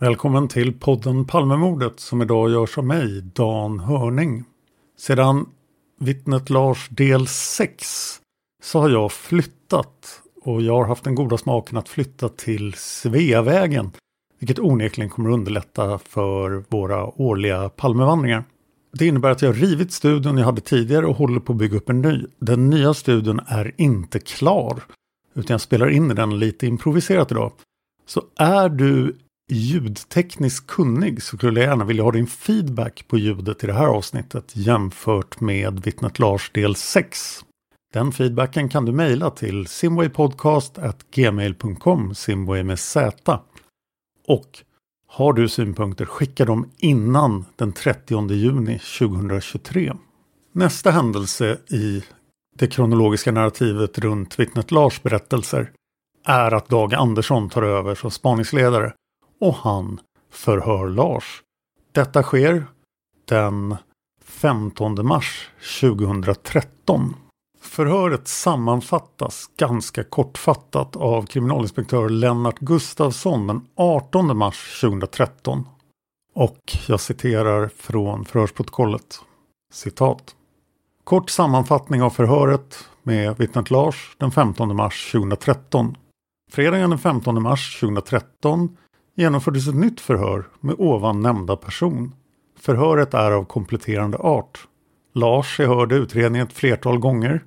Välkommen till podden Palmemordet som idag görs av mig, Dan Hörning. Sedan vittnet Lars del 6 så har jag flyttat och jag har haft den goda smaken att flytta till Sveavägen. Vilket onekligen kommer underlätta för våra årliga Palmevandringar. Det innebär att jag rivit studion jag hade tidigare och håller på att bygga upp en ny. Den nya studion är inte klar. Utan jag spelar in den lite improviserat idag. Så är du ljudtekniskt kunnig så skulle jag gärna vilja ha din feedback på ljudet i det här avsnittet jämfört med Vittnet Lars del 6. Den feedbacken kan du mejla till simwaypodcast.gmail.com simway med z. Och har du synpunkter skicka dem innan den 30 juni 2023. Nästa händelse i det kronologiska narrativet runt Vittnet Lars berättelser är att Dag Andersson tar över som spaningsledare och han förhör Lars. Detta sker den 15 mars 2013. Förhöret sammanfattas ganska kortfattat av kriminalinspektör Lennart Gustafsson den 18 mars 2013. Och jag citerar från förhörsprotokollet. Citat. Kort sammanfattning av förhöret med vittnet Lars den 15 mars 2013. Fredagen den 15 mars 2013 genomfördes ett nytt förhör med ovan nämnda person. Förhöret är av kompletterande art. Lars är hörd i utredningen ett flertal gånger.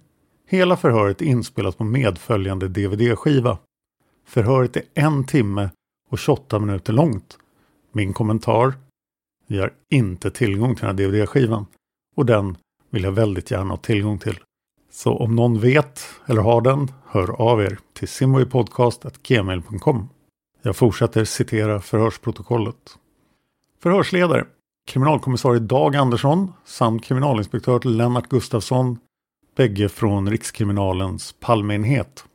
Hela förhöret är inspelat på medföljande DVD-skiva. Förhöret är en timme och 28 minuter långt. Min kommentar? Vi har inte tillgång till den här DVD-skivan. Och den vill jag väldigt gärna ha tillgång till. Så om någon vet eller har den, hör av er till simwaypodcast.gmail.com. Jag fortsätter citera förhörsprotokollet. Förhörsledare Kriminalkommissarie Dag Andersson samt kriminalinspektör Lennart Gustafsson bägge från Rikskriminalens Palmeenhet.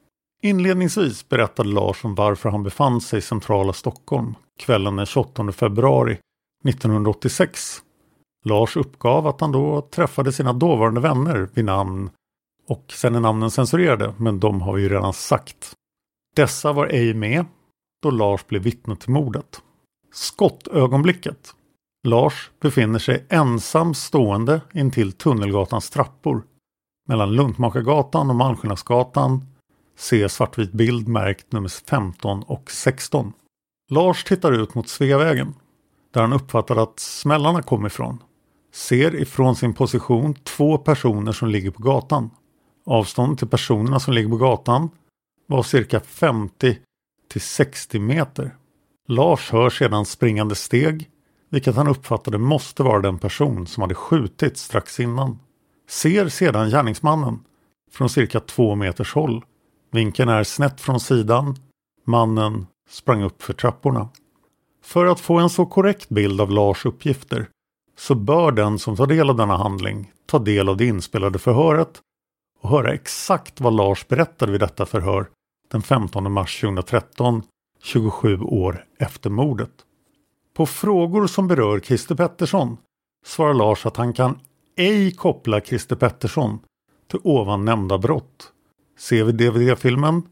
Inledningsvis berättade Lars om varför han befann sig i centrala Stockholm kvällen den 28 februari 1986. Lars uppgav att han då träffade sina dåvarande vänner vid namn och sen är namnen censurerade, men de har vi ju redan sagt. Dessa var ej med då Lars blir vittne till mordet. Skottögonblicket. Lars befinner sig ensam stående intill Tunnelgatans trappor. Mellan Luntmakargatan och Malmskillnadsgatan Se svartvit bild märkt nummer 15 och 16. Lars tittar ut mot Sveavägen där han uppfattar att smällarna kom ifrån. ser ifrån sin position två personer som ligger på gatan. Avståndet till personerna som ligger på gatan var cirka 50 till 60 meter. Lars hör sedan springande steg, vilket han uppfattade måste vara den person som hade skjutit strax innan. Ser sedan gärningsmannen från cirka två meters håll. Vinkeln är snett från sidan. Mannen sprang upp för trapporna. För att få en så korrekt bild av Lars uppgifter så bör den som tar del av denna handling ta del av det inspelade förhöret och höra exakt vad Lars berättade vid detta förhör den 15 mars 2013, 27 år efter mordet. På frågor som berör Christer Pettersson svarar Lars att han kan ej koppla Christer Pettersson till ovan nämnda brott. Ser vi DVD-filmen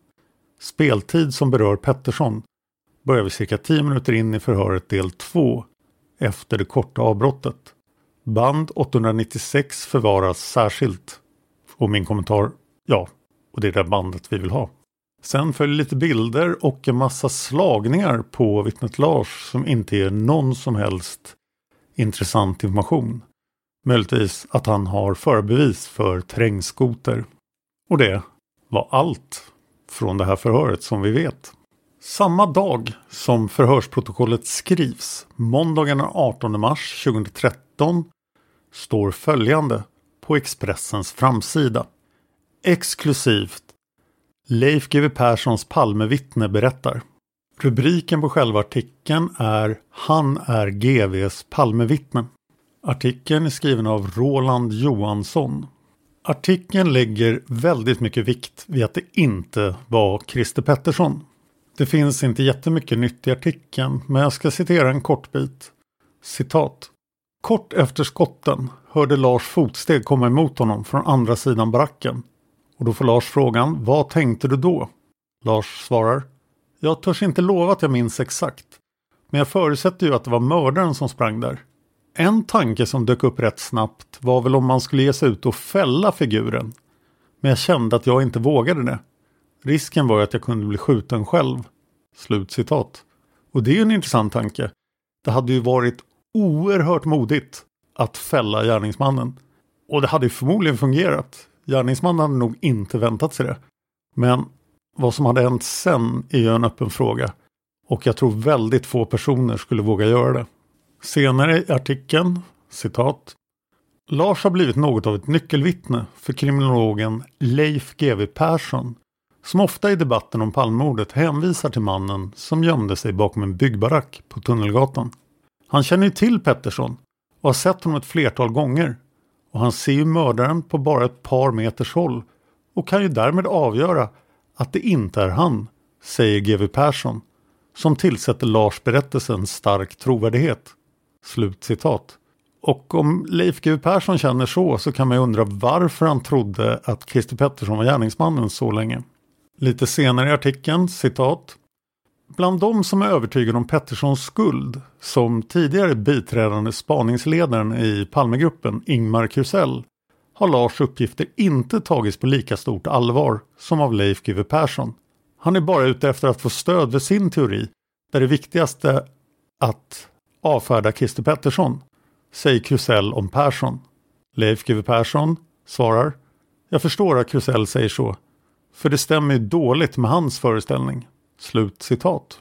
Speltid som berör Pettersson börjar vi cirka 10 minuter in i förhöret del 2 efter det korta avbrottet. Band 896 förvaras särskilt. Och min kommentar, ja, och det är det bandet vi vill ha. Sen följer lite bilder och en massa slagningar på vittnet Lars som inte ger någon som helst intressant information. Möjligtvis att han har förbevis för terrängskoter. Och det var allt från det här förhöret som vi vet. Samma dag som förhörsprotokollet skrivs, måndagen den 18 mars 2013, står följande på Expressens framsida. Exklusivt Leif GW Perssons Palmevittne berättar. Rubriken på själva artikeln är Han är GVs Palmevittne. Artikeln är skriven av Roland Johansson. Artikeln lägger väldigt mycket vikt vid att det inte var Christer Pettersson. Det finns inte jättemycket nytt i artikeln, men jag ska citera en kort bit. Citat. Kort efter skotten hörde Lars fotsteg komma emot honom från andra sidan baracken. Och då får Lars frågan, vad tänkte du då? Lars svarar, jag törs inte lova att jag minns exakt. Men jag förutsätter ju att det var mördaren som sprang där. En tanke som dök upp rätt snabbt var väl om man skulle ge sig ut och fälla figuren. Men jag kände att jag inte vågade det. Risken var ju att jag kunde bli skjuten själv. Slutcitat. Och det är ju en intressant tanke. Det hade ju varit oerhört modigt att fälla gärningsmannen. Och det hade ju förmodligen fungerat. Gärningsmannen hade nog inte väntat sig det. Men vad som hade hänt sen är ju en öppen fråga. Och jag tror väldigt få personer skulle våga göra det. Senare i artikeln, citat. Lars har blivit något av ett nyckelvittne för kriminologen Leif GW Persson som ofta i debatten om Palmemordet hänvisar till mannen som gömde sig bakom en byggbarack på Tunnelgatan. Han känner ju till Pettersson och har sett honom ett flertal gånger och han ser ju mördaren på bara ett par meters håll och kan ju därmed avgöra att det inte är han, säger GW Persson, som tillsätter Lars berättelsen stark trovärdighet. Slutcitat. Och om Leif GW Persson känner så så kan man ju undra varför han trodde att Christer Pettersson var gärningsmannen så länge. Lite senare i artikeln, citat. Bland de som är övertygade om Petterssons skuld, som tidigare biträdande spaningsledaren i Palmegruppen Ingmar Krusell, har Lars uppgifter inte tagits på lika stort allvar som av Leif GW Persson. Han är bara ute efter att få stöd för sin teori, där det viktigaste att avfärda Christer Pettersson, säger Krusell om Persson. Leif GW Persson svarar Jag förstår att Krusell säger så, för det stämmer ju dåligt med hans föreställning. Slut citat.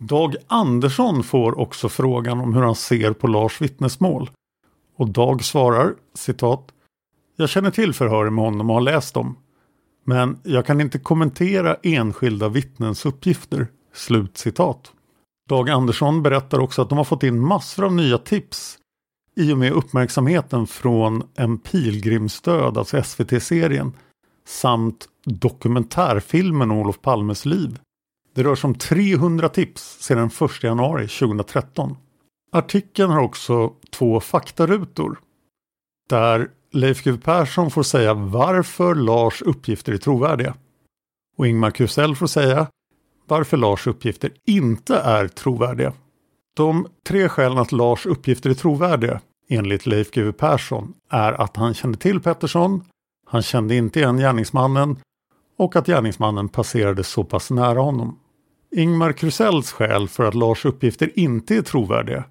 Dag Andersson får också frågan om hur han ser på Lars vittnesmål. Och Dag svarar citat Jag känner till förhören med honom och har läst dem. Men jag kan inte kommentera enskilda vittnens uppgifter. Slut citat. Dag Andersson berättar också att de har fått in massor av nya tips i och med uppmärksamheten från En pilgrimsdöd, alltså SVT-serien, samt dokumentärfilmen om Olof Palmes liv. Det rör sig om 300 tips sedan 1 januari 2013. Artikeln har också två faktarutor. Där Leif GW Persson får säga varför Lars uppgifter är trovärdiga. Och Ingmar Kusell får säga varför Lars uppgifter inte är trovärdiga. De tre skälen att Lars uppgifter är trovärdiga enligt Leif GW Persson är att han kände till Pettersson, han kände inte igen gärningsmannen och att gärningsmannen passerade så pass nära honom. Ingmar Krusells skäl för att Lars uppgifter inte är trovärdiga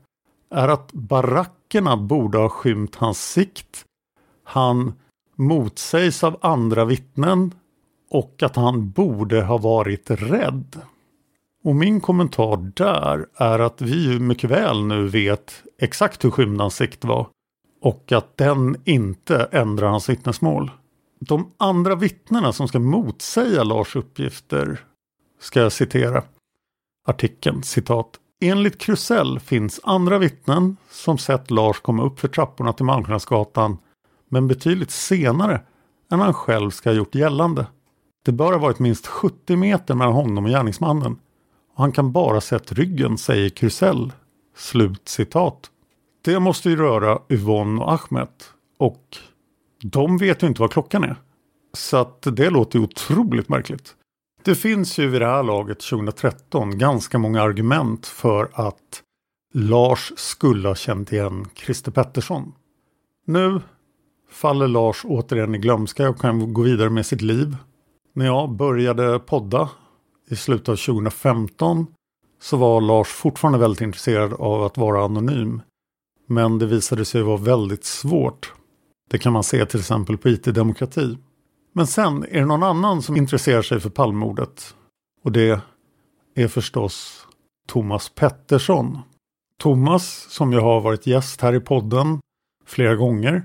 är att barackerna borde ha skymt hans sikt. Han motsägs av andra vittnen och att han borde ha varit rädd. Och min kommentar där är att vi ju mycket väl nu vet exakt hur skymd hans sikt var och att den inte ändrar hans vittnesmål. De andra vittnena som ska motsäga Lars uppgifter ska jag citera artikeln, citat. Enligt Krusell finns andra vittnen som sett Lars komma upp för trapporna till Malmskillnadsgatan men betydligt senare än han själv ska ha gjort gällande. Det bör ha varit minst 70 meter mellan honom och gärningsmannen och han kan bara sett ryggen, säger Krusell. Slut citat. Det måste ju röra Yvonne och Ahmed och de vet ju inte vad klockan är. Så att det låter ju otroligt märkligt. Det finns ju vid det här laget 2013 ganska många argument för att Lars skulle ha känt igen Christer Pettersson. Nu faller Lars återigen i glömska och kan gå vidare med sitt liv. När jag började podda i slutet av 2015 så var Lars fortfarande väldigt intresserad av att vara anonym. Men det visade sig vara väldigt svårt. Det kan man se till exempel på IT-demokrati. Men sen är det någon annan som intresserar sig för Palmemordet. Och det är förstås Thomas Pettersson. Thomas, som ju har varit gäst här i podden flera gånger,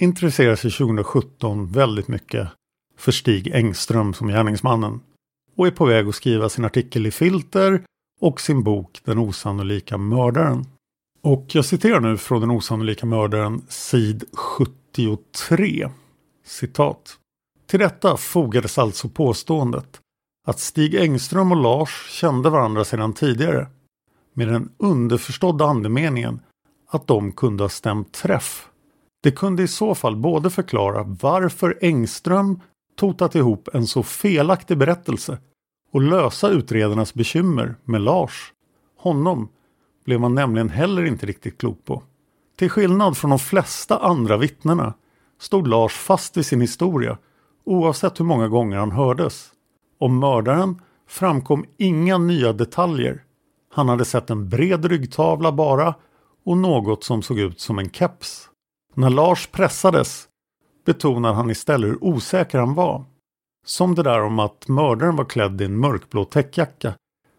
intresserar sig 2017 väldigt mycket för Stig Engström som gärningsmannen och är på väg att skriva sin artikel i Filter och sin bok Den osannolika mördaren. Och jag citerar nu från Den osannolika mördaren sid 73. Citat. Till detta fogades alltså påståendet att Stig Engström och Lars kände varandra sedan tidigare med den underförstådda andemeningen att de kunde ha stämt träff. Det kunde i så fall både förklara varför Engström totat ihop en så felaktig berättelse och lösa utredarnas bekymmer med Lars. Honom blev man nämligen heller inte riktigt klok på. Till skillnad från de flesta andra vittnena stod Lars fast vid sin historia oavsett hur många gånger han hördes. Om mördaren framkom inga nya detaljer. Han hade sett en bred ryggtavla bara och något som såg ut som en keps. När Lars pressades betonade han istället hur osäker han var. Som det där om att mördaren var klädd i en mörkblå täckjacka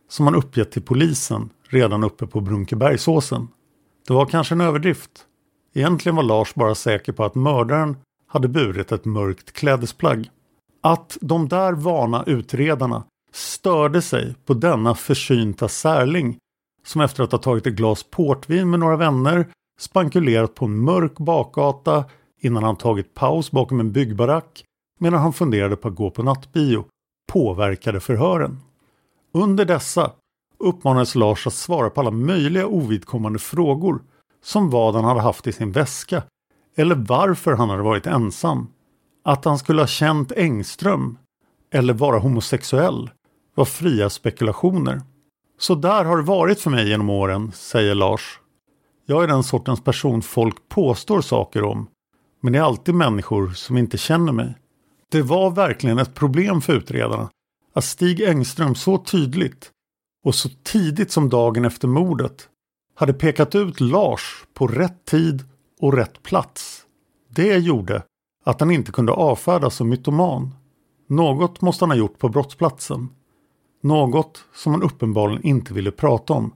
som han uppgett till polisen redan uppe på Brunkebergsåsen. Det var kanske en överdrift. Egentligen var Lars bara säker på att mördaren hade burit ett mörkt klädesplagg. Att de där vana utredarna störde sig på denna försynta särling som efter att ha tagit ett glas portvin med några vänner spankulerat på en mörk bakgata innan han tagit paus bakom en byggbarack medan han funderade på att gå på nattbio påverkade förhören. Under dessa uppmanades Lars att svara på alla möjliga ovidkommande frågor som vad han hade haft i sin väska eller varför han hade varit ensam. Att han skulle ha känt Engström eller vara homosexuell var fria spekulationer. Så där har det varit för mig genom åren, säger Lars. Jag är den sortens person folk påstår saker om, men det är alltid människor som inte känner mig. Det var verkligen ett problem för utredarna att Stig Engström så tydligt och så tidigt som dagen efter mordet hade pekat ut Lars på rätt tid och rätt plats. Det gjorde att han inte kunde avfärdas som mytoman. Något måste han ha gjort på brottsplatsen. Något som han uppenbarligen inte ville prata om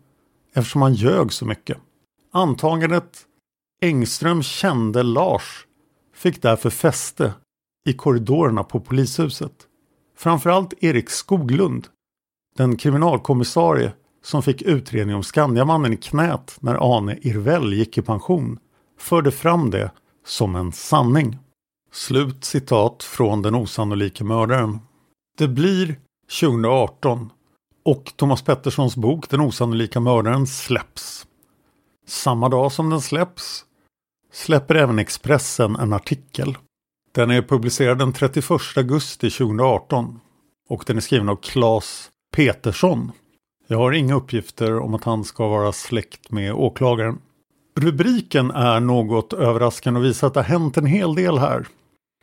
eftersom han ljög så mycket. Antagandet Engström kände Lars fick därför fäste i korridorerna på polishuset. Framförallt Erik Skoglund, den kriminalkommissarie som fick utredning om Skandiamannen i knät när Ane Irvell gick i pension, förde fram det som en sanning. Slut citat från den osannolika mördaren. Det blir 2018 och Thomas Petterssons bok Den osannolika mördaren släpps. Samma dag som den släpps släpper även Expressen en artikel. Den är publicerad den 31 augusti 2018 och den är skriven av Claes Petersson. Jag har inga uppgifter om att han ska vara släkt med åklagaren. Rubriken är något överraskande och visar att det har hänt en hel del här.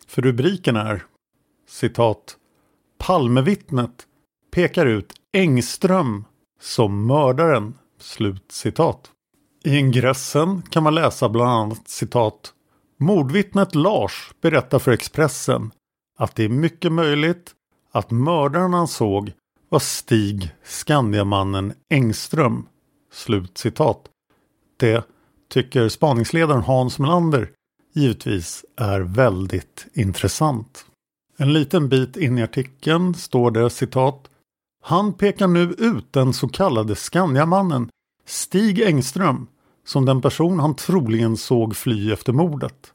För rubriken är citat Palmevittnet pekar ut Engström som mördaren. Slut citat. I ingressen kan man läsa bland annat citat Mordvittnet Lars berättar för Expressen att det är mycket möjligt att mördaren han såg var Stig Skandiamannen Engström. Slut citat. Det tycker spaningsledaren Hans Melander givetvis är väldigt intressant. En liten bit in i artikeln står det citat Han pekar nu ut den så kallade Skandiamannen Stig Engström som den person han troligen såg fly efter mordet.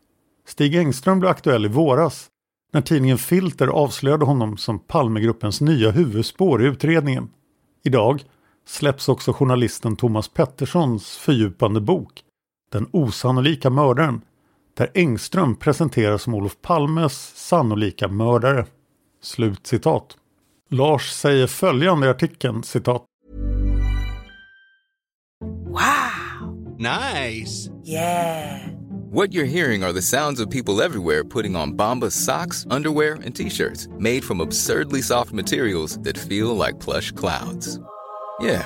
Stig Engström blev aktuell i våras när tidningen Filter avslöjade honom som Palmegruppens nya huvudspår i utredningen. Idag släpps också journalisten Thomas Petterssons fördjupande bok den osannolika mördaren där Engström presenteras som Olof Palmes sannolika mördare. Slut citat. Lars säger följande i artikeln citat. Wow! Nice! Yeah! What you're hearing are the sounds of people everywhere putting on Bombas socks, underwear, and t-shirts made from absurdly soft materials that feel like plush clouds. Yeah,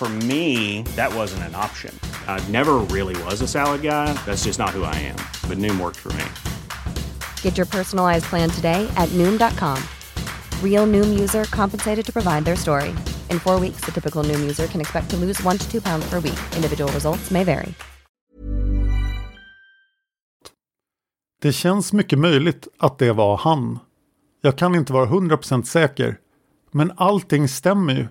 For me, that wasn't an option. I never really was a salad guy. That's just not who I am. But Noom worked for me. Get your personalized plan today at Noom.com. Real Noom user compensated to provide their story. In four weeks, the typical Noom user can expect to lose one to two pounds per week. Individual results may vary. Det känns mycket möjligt att det var han. Jag kan inte vara 100% säker. Men allting stämmer ju.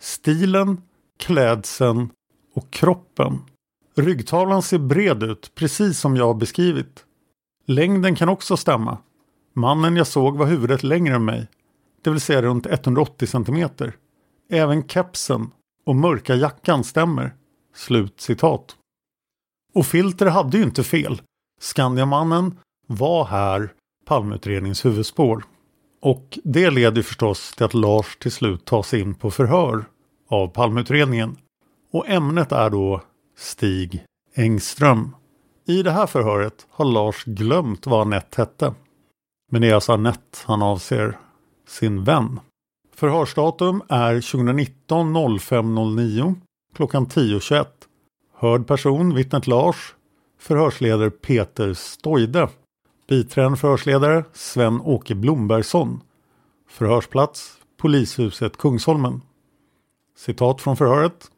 Stilen, klädseln och kroppen. Ryggtavlan ser bred ut, precis som jag har beskrivit. Längden kan också stämma. Mannen jag såg var huvudet längre än mig, det vill säga runt 180 cm. Även kepsen och mörka jackan stämmer. Slut citat. Och Filter hade ju inte fel. Skandiamannen var här Palmeutredningens huvudspår. Och det leder förstås till att Lars till slut tas in på förhör av Palmeutredningen. Och ämnet är då Stig Engström. I det här förhöret har Lars glömt vad Anette hette. Men det är alltså Anette han avser sin vän. Förhörsdatum är 2019 0509 klockan 10.21. Hörd person vittnet Lars. Förhörsledare Peter Stoide. Biträdande förhörsledare Sven-Åke Blombergsson. Förhörsplats Polishuset Kungsholmen. Citat från förhöret.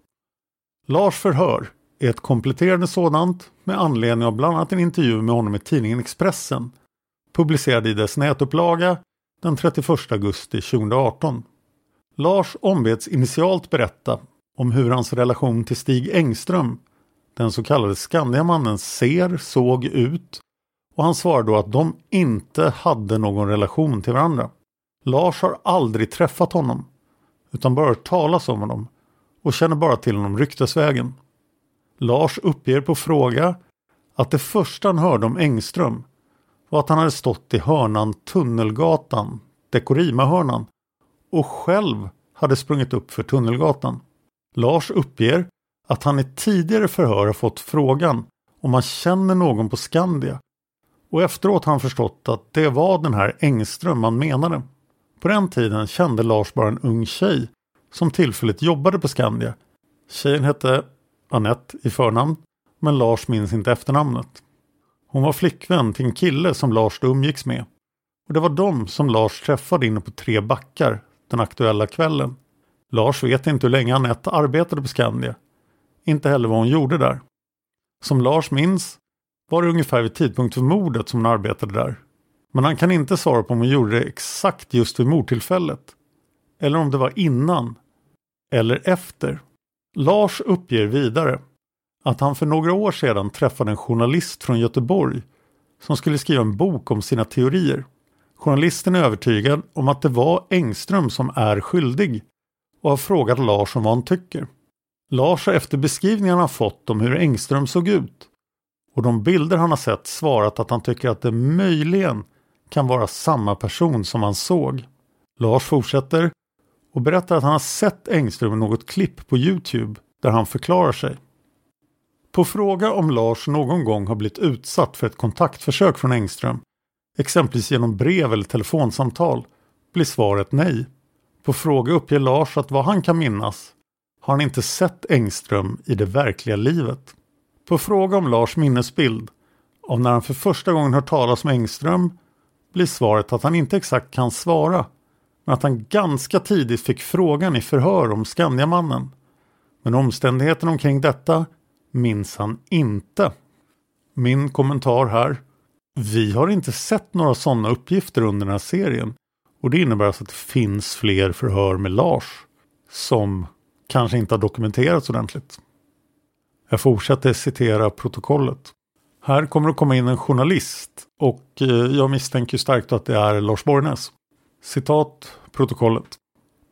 Lars förhör är ett kompletterande sådant med anledning av bland annat en intervju med honom i tidningen Expressen publicerad i dess nätupplaga den 31 augusti 2018. Lars ombeds initialt berätta om hur hans relation till Stig Engström, den så kallade Skandiamannen, ser, såg ut och han svarar då att de inte hade någon relation till varandra. Lars har aldrig träffat honom utan bara hört talas om honom och känner bara till honom ryktesvägen. Lars uppger på fråga att det första han hörde om Engström var att han hade stått i hörnan Tunnelgatan, Dekorima-hörnan och själv hade sprungit upp för Tunnelgatan. Lars uppger att han i tidigare förhör har fått frågan om han känner någon på Skandia och efteråt har han förstått att det var den här Engström man menade. På den tiden kände Lars bara en ung tjej som tillfälligt jobbade på Skandia. Tjejen hette Annette i förnamn men Lars minns inte efternamnet. Hon var flickvän till en kille som Lars då umgicks med. Och det var dem som Lars träffade inne på Tre backar den aktuella kvällen. Lars vet inte hur länge Anette arbetade på Skandia. Inte heller vad hon gjorde där. Som Lars minns var det ungefär vid tidpunkt för mordet som hon arbetade där. Men han kan inte svara på om hon gjorde det exakt just vid mordtillfället. Eller om det var innan. Eller efter. Lars uppger vidare att han för några år sedan träffade en journalist från Göteborg som skulle skriva en bok om sina teorier. Journalisten är övertygad om att det var Engström som är skyldig och har frågat Lars om vad han tycker. Lars har efter beskrivningarna han fått om hur Engström såg ut och de bilder han har sett svarat att han tycker att det möjligen kan vara samma person som han såg. Lars fortsätter och berättar att han har sett Engström i något klipp på Youtube där han förklarar sig. På fråga om Lars någon gång har blivit utsatt för ett kontaktförsök från Engström, exempelvis genom brev eller telefonsamtal, blir svaret nej. På fråga uppger Lars att vad han kan minnas har han inte sett Engström i det verkliga livet. På fråga om Lars minnesbild av när han för första gången hört talas om Engström blir svaret att han inte exakt kan svara men att han ganska tidigt fick frågan i förhör om Skandiamannen. Men omständigheterna omkring detta minns han inte. Min kommentar här. Vi har inte sett några sådana uppgifter under den här serien. Och det innebär alltså att det finns fler förhör med Lars som kanske inte har dokumenterats ordentligt. Jag fortsätter citera protokollet. Här kommer det komma in en journalist och eh, jag misstänker starkt att det är Lars Borgnäs. Citat protokollet.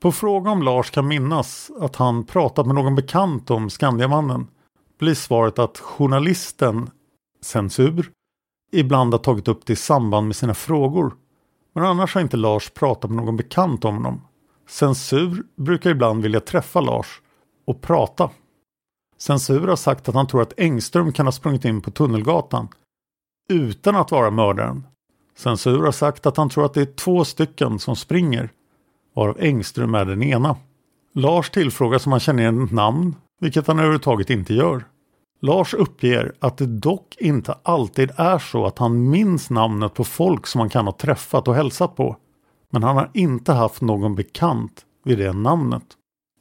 På fråga om Lars kan minnas att han pratat med någon bekant om Skandiamannen blir svaret att journalisten Censur ibland har tagit upp det i samband med sina frågor. Men annars har inte Lars pratat med någon bekant om honom. Censur brukar ibland vilja träffa Lars och prata. Censur har sagt att han tror att Engström kan ha sprungit in på Tunnelgatan utan att vara mördaren. Censur har sagt att han tror att det är två stycken som springer, varav Engström är den ena. Lars tillfrågas om han känner igen ett namn, vilket han överhuvudtaget inte gör. Lars uppger att det dock inte alltid är så att han minns namnet på folk som han kan ha träffat och hälsat på. Men han har inte haft någon bekant vid det namnet.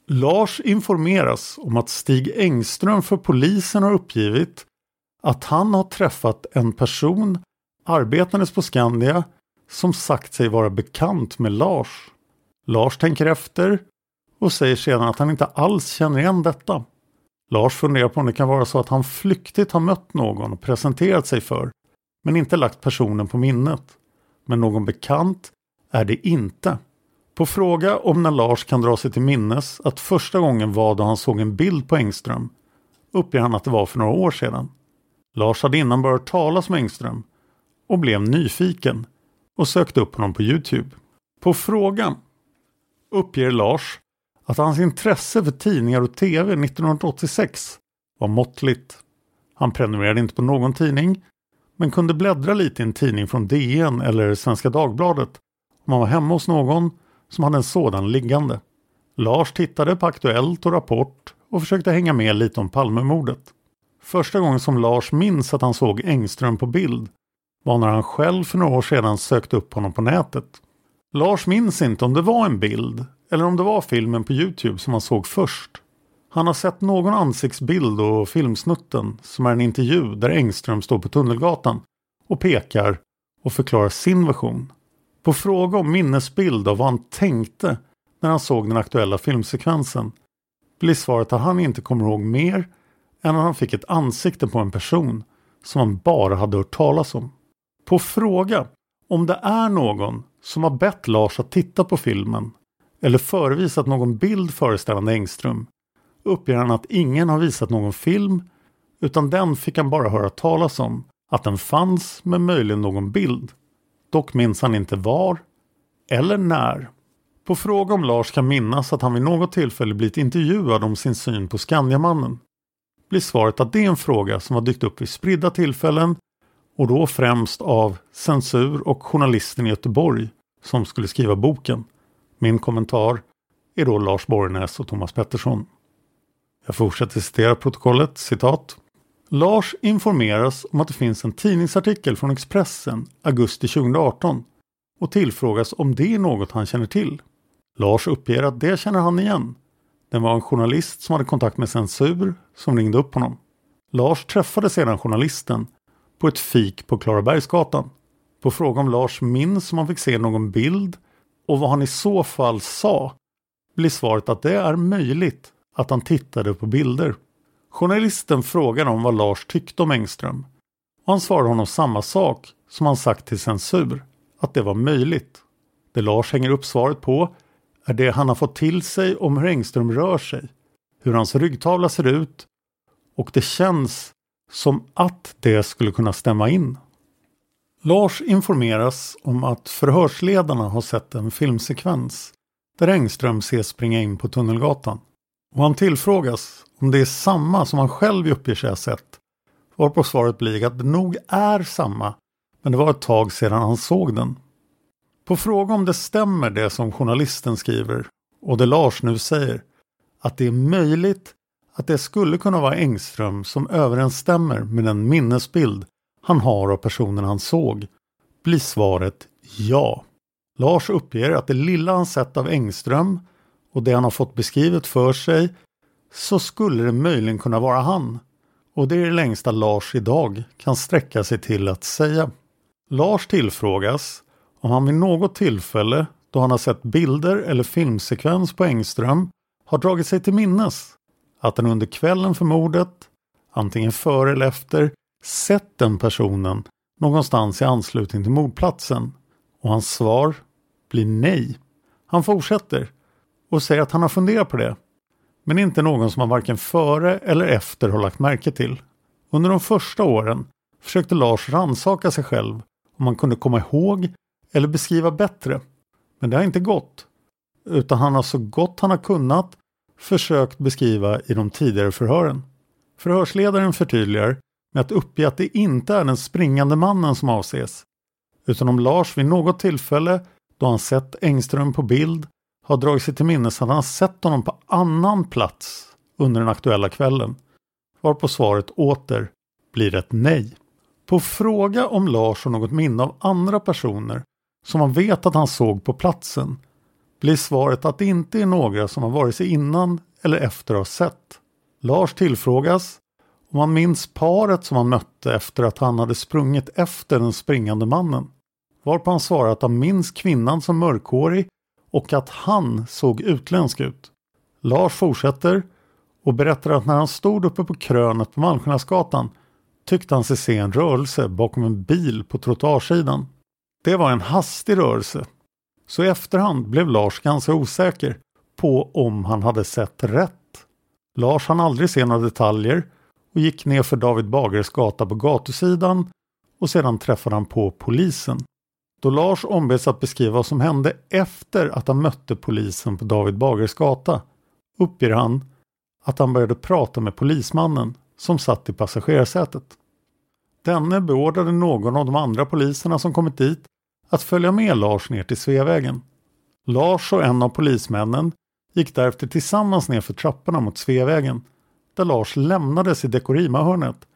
Lars informeras om att Stig Engström för polisen har uppgivit att han har träffat en person arbetandes på Skandia som sagt sig vara bekant med Lars. Lars tänker efter och säger sedan att han inte alls känner igen detta. Lars funderar på om det kan vara så att han flyktigt har mött någon och presenterat sig för, men inte lagt personen på minnet. Men någon bekant är det inte. På fråga om när Lars kan dra sig till minnes att första gången var då han såg en bild på Engström uppger han att det var för några år sedan. Lars hade innan börjat talas med Engström och blev nyfiken och sökte upp honom på Youtube. På frågan uppger Lars att hans intresse för tidningar och tv 1986 var måttligt. Han prenumererade inte på någon tidning men kunde bläddra lite i en tidning från DN eller Svenska Dagbladet om han var hemma hos någon som hade en sådan liggande. Lars tittade på Aktuellt och Rapport och försökte hänga med lite om Palmemordet. Första gången som Lars minns att han såg Engström på bild var när han själv för några år sedan sökte upp honom på nätet. Lars minns inte om det var en bild eller om det var filmen på Youtube som han såg först. Han har sett någon ansiktsbild och filmsnutten som är en intervju där Engström står på Tunnelgatan och pekar och förklarar sin version. På fråga om minnesbild av vad han tänkte när han såg den aktuella filmsekvensen blir svaret att han inte kommer ihåg mer än att han fick ett ansikte på en person som han bara hade hört talas om. På fråga om det är någon som har bett Lars att titta på filmen eller förevisat någon bild föreställande Engström uppger han att ingen har visat någon film utan den fick han bara höra talas om att den fanns med möjligen någon bild. Dock minns han inte var eller när. På fråga om Lars kan minnas att han vid något tillfälle blivit intervjuad om sin syn på Skandiamannen blir svaret att det är en fråga som har dykt upp vid spridda tillfällen och då främst av censur och journalisten i Göteborg som skulle skriva boken. Min kommentar är då Lars Borgnäs och Thomas Pettersson. Jag fortsätter citera protokollet, citat. Lars informeras om att det finns en tidningsartikel från Expressen augusti 2018 och tillfrågas om det är något han känner till. Lars uppger att det känner han igen. Det var en journalist som hade kontakt med censur som ringde upp honom. Lars träffade sedan journalisten på ett fik på Klarabergsgatan. På fråga om Lars minns om han fick se någon bild och vad han i så fall sa blir svaret att det är möjligt att han tittade på bilder. Journalisten frågade om vad Lars tyckte om Engström och han svarade honom samma sak som han sagt till censur, att det var möjligt. Det Lars hänger upp svaret på är det han har fått till sig om hur Engström rör sig, hur hans ryggtavla ser ut och det känns som att det skulle kunna stämma in. Lars informeras om att förhörsledarna har sett en filmsekvens där Engström ses springa in på Tunnelgatan. Och han tillfrågas om det är samma som han själv uppger sig ha sett. Varpå svaret blir att det nog är samma, men det var ett tag sedan han såg den. På fråga om det stämmer det som journalisten skriver och det Lars nu säger, att det är möjligt att det skulle kunna vara Engström som överensstämmer med den minnesbild han har av personen han såg, blir svaret ja. Lars uppger att det lilla han sett av Engström och det han har fått beskrivet för sig så skulle det möjligen kunna vara han. Och det är det längsta Lars idag kan sträcka sig till att säga. Lars tillfrågas om han vid något tillfälle då han har sett bilder eller filmsekvens på Engström har dragit sig till minnes att han under kvällen för mordet, antingen före eller efter, sett den personen någonstans i anslutning till mordplatsen. Och hans svar blir nej. Han fortsätter och säger att han har funderat på det. Men inte någon som han varken före eller efter har lagt märke till. Under de första åren försökte Lars ransaka sig själv om han kunde komma ihåg eller beskriva bättre. Men det har inte gått. Utan han har så gott han har kunnat försökt beskriva i de tidigare förhören. Förhörsledaren förtydligar med att uppge att det inte är den springande mannen som avses. Utan om Lars vid något tillfälle då han sett Engström på bild har dragit sig till minnes att han sett honom på annan plats under den aktuella kvällen. Varpå svaret åter blir ett nej. På fråga om Lars har något minne av andra personer som han vet att han såg på platsen blir svaret att det inte är några som han vare sig innan eller efter har sett. Lars tillfrågas om han minns paret som han mötte efter att han hade sprungit efter den springande mannen. Varpå han svarar att han minns kvinnan som mörkhårig och att han såg utländsk ut. Lars fortsätter och berättar att när han stod uppe på krönet på Malmskillnadsgatan tyckte han sig se en rörelse bakom en bil på trottoarsidan. Det var en hastig rörelse. Så i efterhand blev Lars ganska osäker på om han hade sett rätt. Lars hann aldrig se några detaljer och gick ner för David Bagares gata på gatusidan och sedan träffade han på polisen. Då Lars ombeds att beskriva vad som hände efter att han mötte polisen på David Bagares gata uppger han att han började prata med polismannen som satt i passagerarsätet. Denne beordrade någon av de andra poliserna som kommit dit att följa med Lars ner till Sveavägen. Lars och en av polismännen gick därefter tillsammans ner för trapporna mot Sveavägen där Lars lämnades i Dekorima-hörnet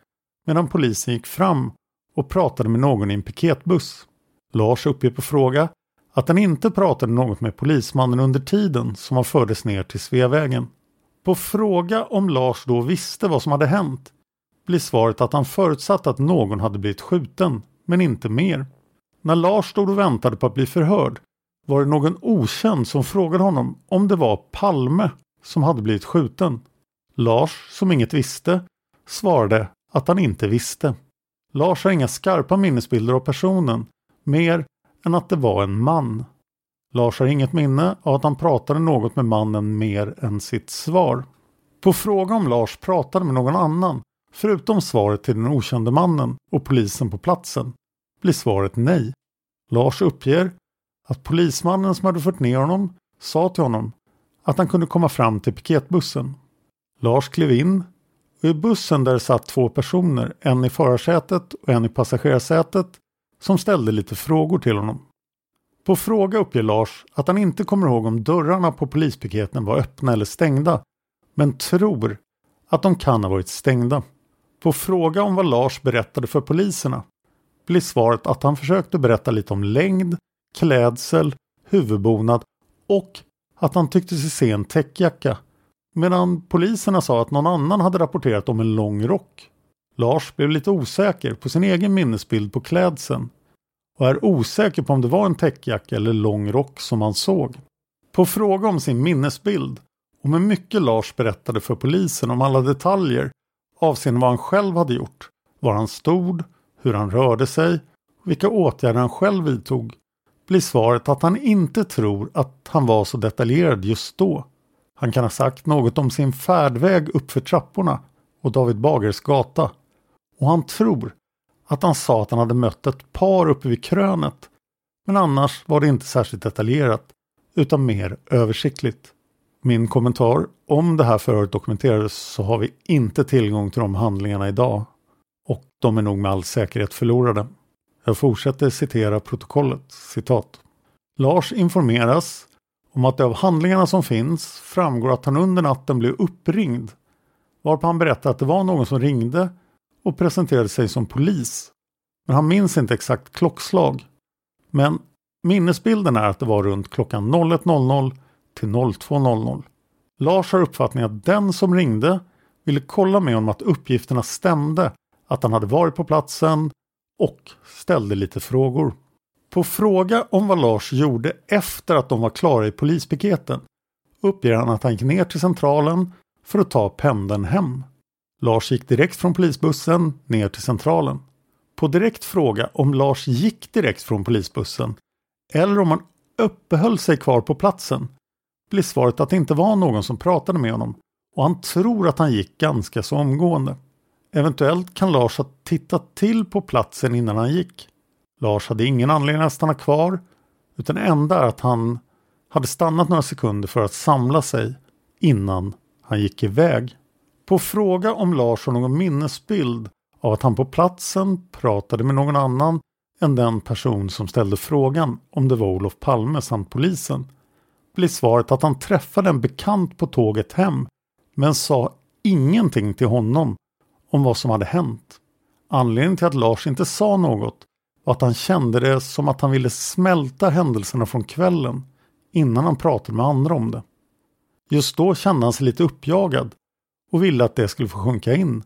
medan polisen gick fram och pratade med någon i en piketbuss. Lars uppger på fråga att han inte pratade något med polismannen under tiden som han fördes ner till Sveavägen. På fråga om Lars då visste vad som hade hänt blir svaret att han förutsatte att någon hade blivit skjuten, men inte mer. När Lars stod och väntade på att bli förhörd var det någon okänd som frågade honom om det var Palme som hade blivit skjuten. Lars, som inget visste, svarade att han inte visste. Lars har inga skarpa minnesbilder av personen, mer än att det var en man. Lars har inget minne av att han pratade något med mannen mer än sitt svar. På fråga om Lars pratade med någon annan, förutom svaret till den okände mannen och polisen på platsen, blir svaret nej. Lars uppger att polismannen som hade fört ner honom sa till honom att han kunde komma fram till piketbussen. Lars klev in och i bussen där satt två personer, en i förarsätet och en i passagerarsätet, som ställde lite frågor till honom. På fråga uppger Lars att han inte kommer ihåg om dörrarna på polispiketen var öppna eller stängda, men tror att de kan ha varit stängda. På fråga om vad Lars berättade för poliserna blir svaret att han försökte berätta lite om längd, klädsel, huvudbonad och att han tyckte sig se en täckjacka. Medan poliserna sa att någon annan hade rapporterat om en lång rock. Lars blev lite osäker på sin egen minnesbild på klädseln och är osäker på om det var en täckjacka eller lång rock som han såg. På fråga om sin minnesbild och med mycket Lars berättade för polisen om alla detaljer avseende vad han själv hade gjort, var han stod, hur han rörde sig och vilka åtgärder han själv vidtog blir svaret att han inte tror att han var så detaljerad just då. Han kan ha sagt något om sin färdväg uppför trapporna och David Bagers gata och han tror att han sa att han hade mött ett par uppe vid krönet men annars var det inte särskilt detaljerat utan mer översiktligt. Min kommentar om det här förhöret dokumenterades så har vi inte tillgång till de handlingarna idag och de är nog med all säkerhet förlorade. Jag fortsätter citera protokollet. Citat. Lars informeras om att det av handlingarna som finns framgår att han under natten blev uppringd varpå han berättar att det var någon som ringde och presenterade sig som polis. Men han minns inte exakt klockslag. Men minnesbilden är att det var runt klockan 01.00 till 02.00. Lars har uppfattningen att den som ringde ville kolla med honom att uppgifterna stämde, att han hade varit på platsen och ställde lite frågor. På fråga om vad Lars gjorde efter att de var klara i polispiketen uppger han att han gick ner till centralen för att ta pendeln hem. Lars gick direkt från polisbussen ner till centralen. På direkt fråga om Lars gick direkt från polisbussen eller om han uppehöll sig kvar på platsen blir svaret att det inte var någon som pratade med honom och han tror att han gick ganska så omgående. Eventuellt kan Lars ha tittat till på platsen innan han gick. Lars hade ingen anledning att stanna kvar utan det enda är att han hade stannat några sekunder för att samla sig innan han gick iväg. På fråga om Lars har någon minnesbild av att han på platsen pratade med någon annan än den person som ställde frågan om det var Olof Palme samt polisen blir svaret att han träffade en bekant på tåget hem men sa ingenting till honom om vad som hade hänt. Anledningen till att Lars inte sa något var att han kände det som att han ville smälta händelserna från kvällen innan han pratade med andra om det. Just då kände han sig lite uppjagad och ville att det skulle få sjunka in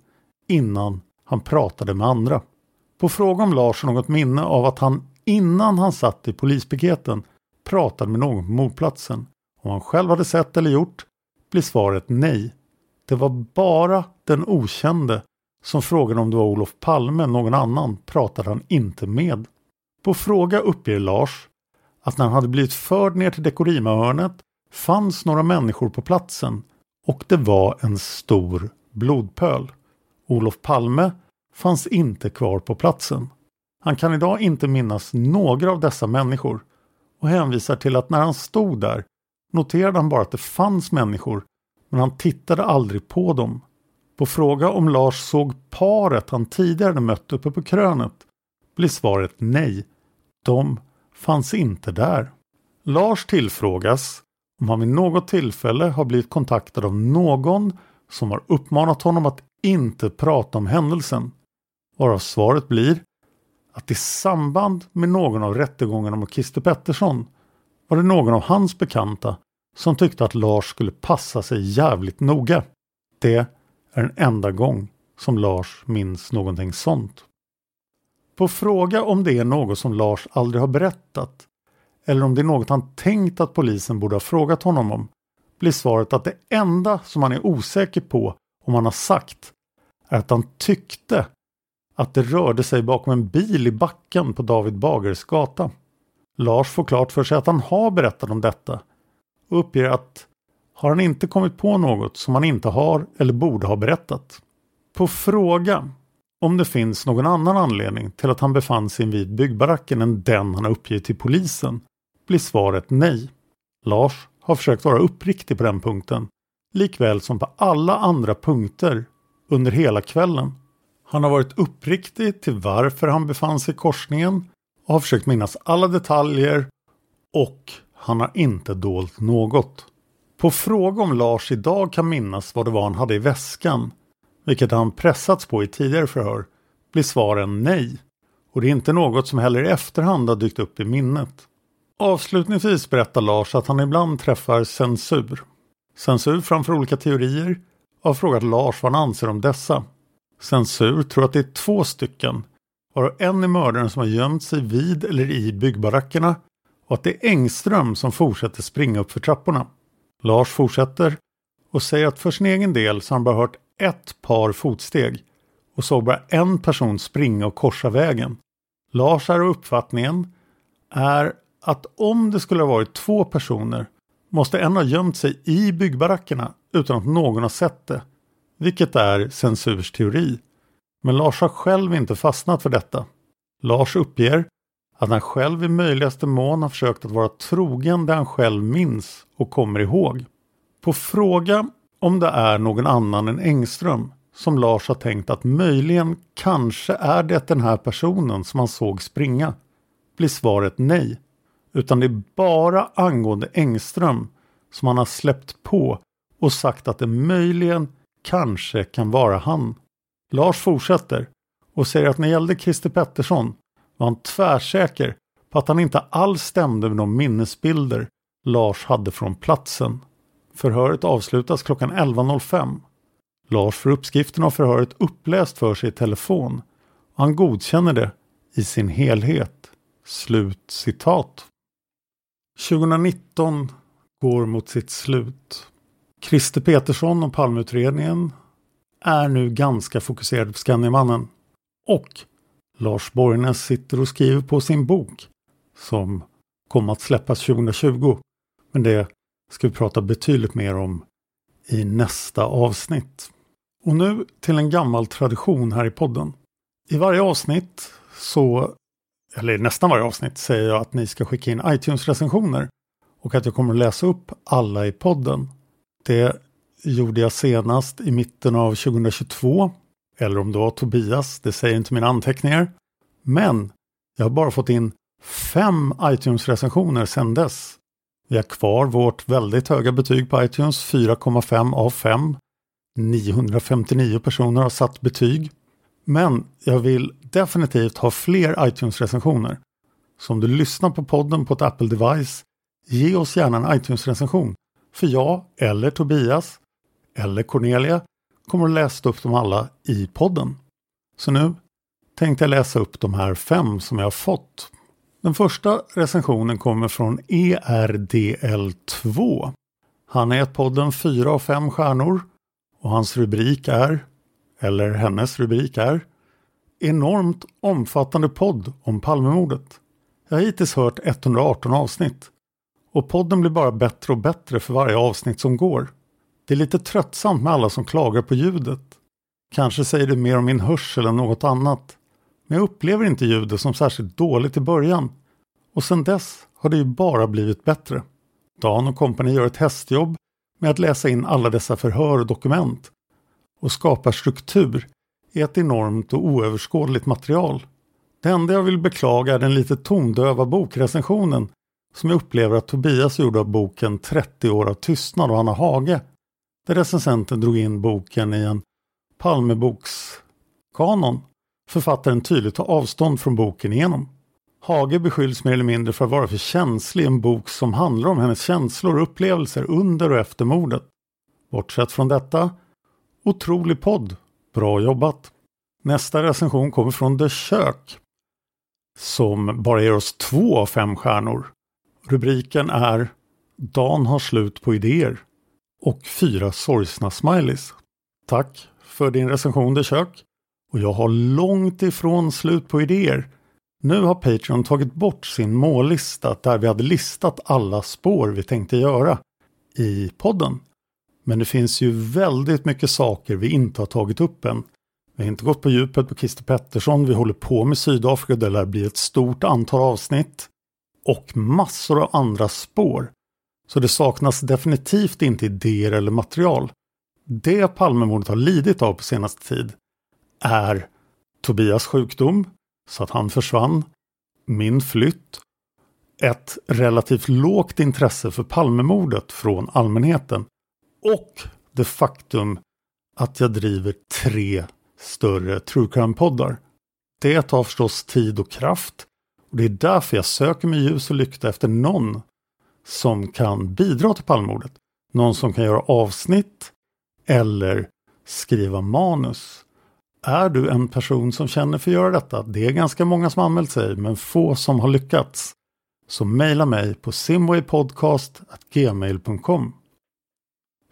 innan han pratade med andra. På fråga om Lars har något minne av att han innan han satt i polispiketen pratade med någon på mordplatsen, om han själv hade sett eller gjort, blir svaret nej. Det var bara den okände som frågade om det var Olof Palme någon annan pratade han inte med. På fråga uppger Lars att när han hade blivit förd ner till Dekorima-hörnet fanns några människor på platsen och det var en stor blodpöl. Olof Palme fanns inte kvar på platsen. Han kan idag inte minnas några av dessa människor och hänvisar till att när han stod där noterade han bara att det fanns människor men han tittade aldrig på dem. På fråga om Lars såg paret han tidigare mött uppe på krönet blir svaret nej. De fanns inte där. Lars tillfrågas om han vid något tillfälle har blivit kontaktad av någon som har uppmanat honom att inte prata om händelsen. Varav svaret blir att i samband med någon av rättegångarna mot Christer Pettersson var det någon av hans bekanta som tyckte att Lars skulle passa sig jävligt noga. Det är den enda gång som Lars minns någonting sånt. På fråga om det är något som Lars aldrig har berättat eller om det är något han tänkt att polisen borde ha frågat honom om blir svaret att det enda som han är osäker på om han har sagt är att han tyckte att det rörde sig bakom en bil i backen på David Bagers gata. Lars får klart för sig att han har berättat om detta och uppger att har han inte kommit på något som han inte har eller borde ha berättat. På fråga om det finns någon annan anledning till att han befann sig vid byggbaracken än den han uppgivit till polisen blir svaret nej. Lars har försökt vara uppriktig på den punkten, likväl som på alla andra punkter under hela kvällen. Han har varit uppriktig till varför han befann sig i korsningen och har försökt minnas alla detaljer och han har inte dolt något. På fråga om Lars idag kan minnas vad det var han hade i väskan, vilket han pressats på i tidigare förhör, blir svaren nej. Och det är inte något som heller i efterhand har dykt upp i minnet. Avslutningsvis berättar Lars att han ibland träffar censur. Censur framför olika teorier och har frågat Lars vad han anser om dessa. Censur tror att det är två stycken, varav en är mördaren som har gömt sig vid eller i byggbarackerna och att det är Engström som fortsätter springa upp för trapporna. Lars fortsätter och säger att för sin egen del så har han bara hört ett par fotsteg och såg bara en person springa och korsa vägen. Lars är uppfattningen är att om det skulle ha varit två personer måste en ha gömt sig i byggbarackerna utan att någon har sett det. Vilket är censurs teori. Men Lars har själv inte fastnat för detta. Lars uppger att han själv i möjligaste mån har försökt att vara trogen det han själv minns och kommer ihåg. På fråga om det är någon annan än Engström som Lars har tänkt att möjligen kanske är det den här personen som han såg springa blir svaret nej. Utan det är bara angående Engström som han har släppt på och sagt att det möjligen kanske kan vara han. Lars fortsätter och säger att när det gällde Christer Pettersson var han tvärsäker på att han inte alls stämde med de minnesbilder Lars hade från platsen. Förhöret avslutas klockan 11.05. Lars får uppskriften av förhöret uppläst för sig i telefon och han godkänner det i sin helhet. Slut citat. 2019 går mot sitt slut. Christer Petersson och Palmeutredningen är nu ganska fokuserade på Skandiamannen. Och Lars Borgnäs sitter och skriver på sin bok som kom att släppas 2020. Men det ska vi prata betydligt mer om i nästa avsnitt. Och nu till en gammal tradition här i podden. I varje avsnitt så, eller nästan varje avsnitt, säger jag att ni ska skicka in iTunes-recensioner och att jag kommer att läsa upp alla i podden. Det gjorde jag senast i mitten av 2022. Eller om det var Tobias, det säger inte mina anteckningar. Men jag har bara fått in fem iTunes-recensioner sedan dess. Vi har kvar vårt väldigt höga betyg på iTunes, 4,5 av 5. 959 personer har satt betyg. Men jag vill definitivt ha fler iTunes-recensioner. Så om du lyssnar på podden på ett Apple-device, ge oss gärna en iTunes-recension. För jag, eller Tobias, eller Cornelia kommer att läsa upp dem alla i podden. Så nu tänkte jag läsa upp de här fem som jag har fått. Den första recensionen kommer från ERDL2. Han är podden 4 av 5 stjärnor och hans rubrik är, eller hennes rubrik är, Enormt omfattande podd om Palmemordet. Jag har hittills hört 118 avsnitt och podden blir bara bättre och bättre för varje avsnitt som går. Det är lite tröttsamt med alla som klagar på ljudet. Kanske säger det mer om min hörsel än något annat. Men jag upplever inte ljudet som särskilt dåligt i början. Och sedan dess har det ju bara blivit bättre. Dan och kompani gör ett hästjobb med att läsa in alla dessa förhör och dokument och skapar struktur i ett enormt och oöverskådligt material. Det enda jag vill beklaga är den lite tondöva bokrecensionen som jag upplever att Tobias gjorde av boken 30 år av tystnad och Anna Hage där recensenten drog in boken i en Palmebokskanon. Författaren tydligt tar avstånd från boken igenom. Hage beskylls mer eller mindre för att vara för känslig i en bok som handlar om hennes känslor och upplevelser under och efter mordet. Bortsett från detta, otrolig podd. Bra jobbat! Nästa recension kommer från The Kök som bara ger oss två av fem stjärnor. Rubriken är Dan har slut på idéer och fyra sorgsna smileys. Tack för din recension Det Kök. Och jag har långt ifrån slut på idéer. Nu har Patreon tagit bort sin mållista där vi hade listat alla spår vi tänkte göra i podden. Men det finns ju väldigt mycket saker vi inte har tagit upp än. Vi har inte gått på djupet på Christer Pettersson, vi håller på med Sydafrika, det lär bli ett stort antal avsnitt. Och massor av andra spår så det saknas definitivt inte idéer eller material. Det Palmemordet har lidit av på senaste tid är Tobias sjukdom, så att han försvann, min flytt, ett relativt lågt intresse för Palmemordet från allmänheten och det faktum att jag driver tre större true crime-poddar. Det tar förstås tid och kraft och det är därför jag söker med ljus och lykta efter någon som kan bidra till Palmemordet. Någon som kan göra avsnitt eller skriva manus. Är du en person som känner för att göra detta? Det är ganska många som anmält sig men få som har lyckats. Så mejla mig på simwaypodcast.gmail.com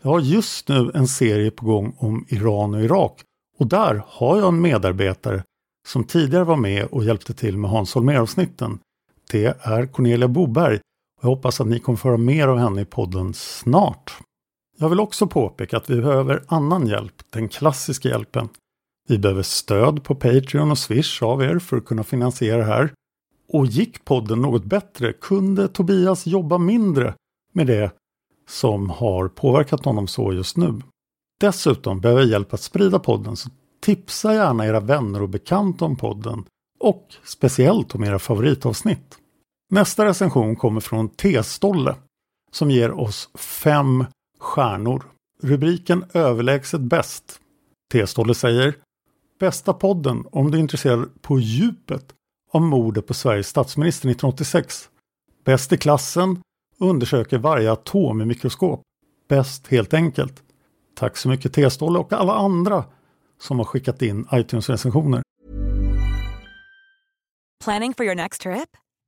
Jag har just nu en serie på gång om Iran och Irak och där har jag en medarbetare som tidigare var med och hjälpte till med Hans Holmér-avsnitten. Det är Cornelia Boberg jag hoppas att ni kommer få höra mer av henne i podden snart. Jag vill också påpeka att vi behöver annan hjälp, den klassiska hjälpen. Vi behöver stöd på Patreon och Swish av er för att kunna finansiera det här. Och gick podden något bättre kunde Tobias jobba mindre med det som har påverkat honom så just nu. Dessutom behöver jag hjälp att sprida podden så tipsa gärna era vänner och bekanta om podden och speciellt om era favoritavsnitt. Nästa recension kommer från T-Stolle som ger oss fem stjärnor. Rubriken Överlägset bäst. T-Stolle säger Bästa podden om du är intresserad på djupet av mordet på Sveriges statsminister 1986. Bäst i klassen undersöker varje atom i mikroskop. Bäst helt enkelt. Tack så mycket T-Stolle och alla andra som har skickat in iTunes-recensioner. Planning for your next trip?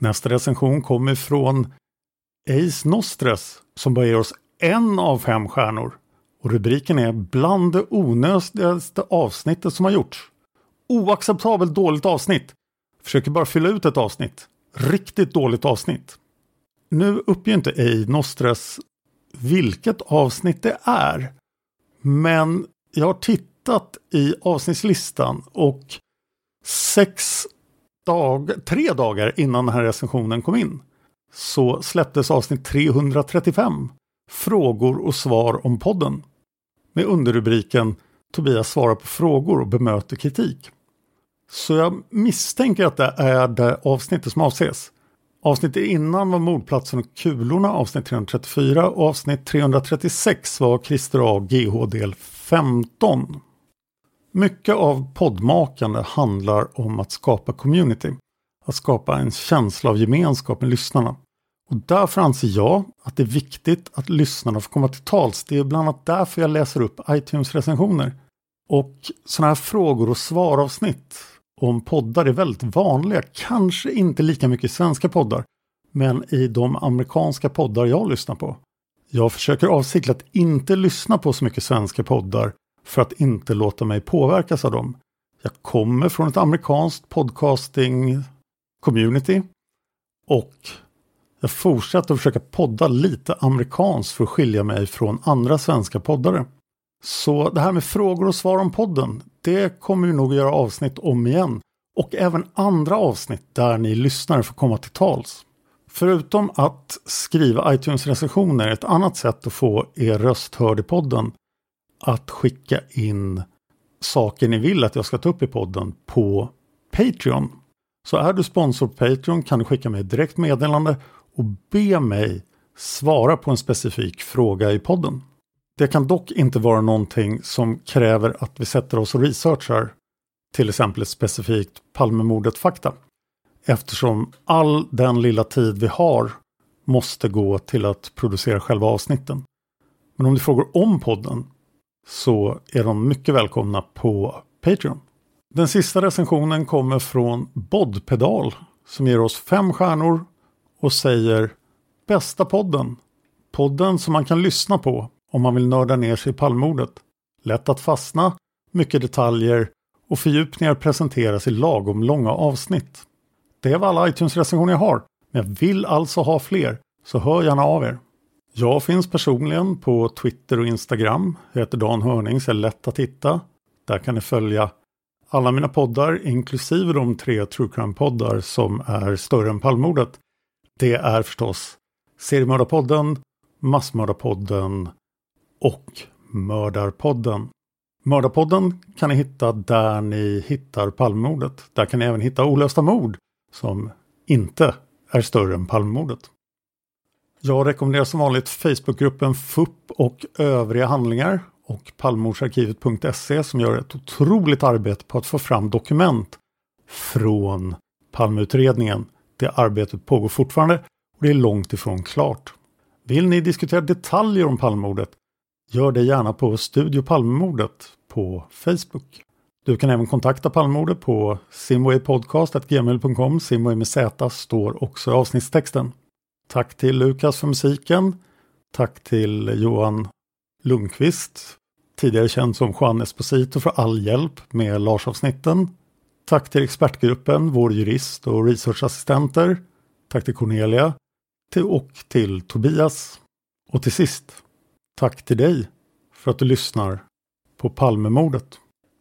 Nästa recension kommer från Ace Nostres som bara ger oss en av fem stjärnor. Och rubriken är Bland det onödigaste avsnittet som har gjorts. Oacceptabelt dåligt avsnitt. Försöker bara fylla ut ett avsnitt. Riktigt dåligt avsnitt. Nu uppger inte Ej Nostres vilket avsnitt det är. Men jag har tittat i avsnittslistan och sex dag, tre dagar innan den här recensionen kom in så släpptes avsnitt 335 Frågor och svar om podden med underrubriken Tobias svarar på frågor och bemöter kritik. Så jag misstänker att det är det avsnittet som avses. Avsnittet innan var Mordplatsen och kulorna avsnitt 334 och avsnitt 336 var Christer A. GH del 15. Mycket av poddmakande handlar om att skapa community. Att skapa en känsla av gemenskap med lyssnarna. Och därför anser jag att det är viktigt att lyssnarna får komma till tals. Det är bland annat därför jag läser upp iTunes-recensioner. Och sådana här frågor och svaravsnitt om poddar är väldigt vanliga. Kanske inte lika mycket i svenska poddar, men i de amerikanska poddar jag lyssnar på. Jag försöker avsiktligt att inte lyssna på så mycket svenska poddar för att inte låta mig påverkas av dem. Jag kommer från ett amerikanskt podcasting community och jag fortsätter att försöka podda lite amerikanskt för att skilja mig från andra svenska poddare. Så det här med frågor och svar om podden, det kommer vi nog göra avsnitt om igen. Och även andra avsnitt där ni lyssnare får komma till tals. Förutom att skriva iTunes-recensioner är ett annat sätt att få er röst hörd i podden att skicka in saker ni vill att jag ska ta upp i podden på Patreon. Så är du sponsor på Patreon kan du skicka mig ett direkt meddelande och be mig svara på en specifik fråga i podden. Det kan dock inte vara någonting som kräver att vi sätter oss och researchar till exempel ett specifikt Palmemordet-fakta. Eftersom all den lilla tid vi har måste gå till att producera själva avsnitten. Men om du frågar om podden så är de mycket välkomna på Patreon. Den sista recensionen kommer från Bodpedal som ger oss fem stjärnor och säger Bästa podden! Podden som man kan lyssna på om man vill nörda ner sig i palmordet. Lätt att fastna, mycket detaljer och fördjupningar presenteras i lagom långa avsnitt. Det var alla iTunes-recensioner jag har, men jag vill alltså ha fler, så hör gärna av er. Jag finns personligen på Twitter och Instagram. Jag heter Dan Hörning så är lätt att hitta. Där kan ni följa alla mina poddar, inklusive de tre True Crime-poddar som är större än Palmordet. Det är förstås Seriemördarpodden, Massmördarpodden och Mördarpodden. Mördarpodden kan ni hitta där ni hittar Palmordet. Där kan ni även hitta olösta mord som inte är större än Palmordet. Jag rekommenderar som vanligt Facebookgruppen FUP och övriga handlingar och Palmemordsarkivet.se som gör ett otroligt arbete på att få fram dokument från Palmeutredningen. Det arbetet pågår fortfarande och det är långt ifrån klart. Vill ni diskutera detaljer om Palmemordet? Gör det gärna på Studio Palmemordet på Facebook. Du kan även kontakta Palmemordet på simwaypodcast.gmail.com. Simway med Z står också i avsnittstexten. Tack till Lukas för musiken. Tack till Johan Lundqvist, tidigare känd som Juan Esposito för all hjälp med Lars-avsnitten. Tack till expertgruppen, vår jurist och researchassistenter. Tack till Cornelia och till Tobias. Och till sist, tack till dig för att du lyssnar på Palmemordet.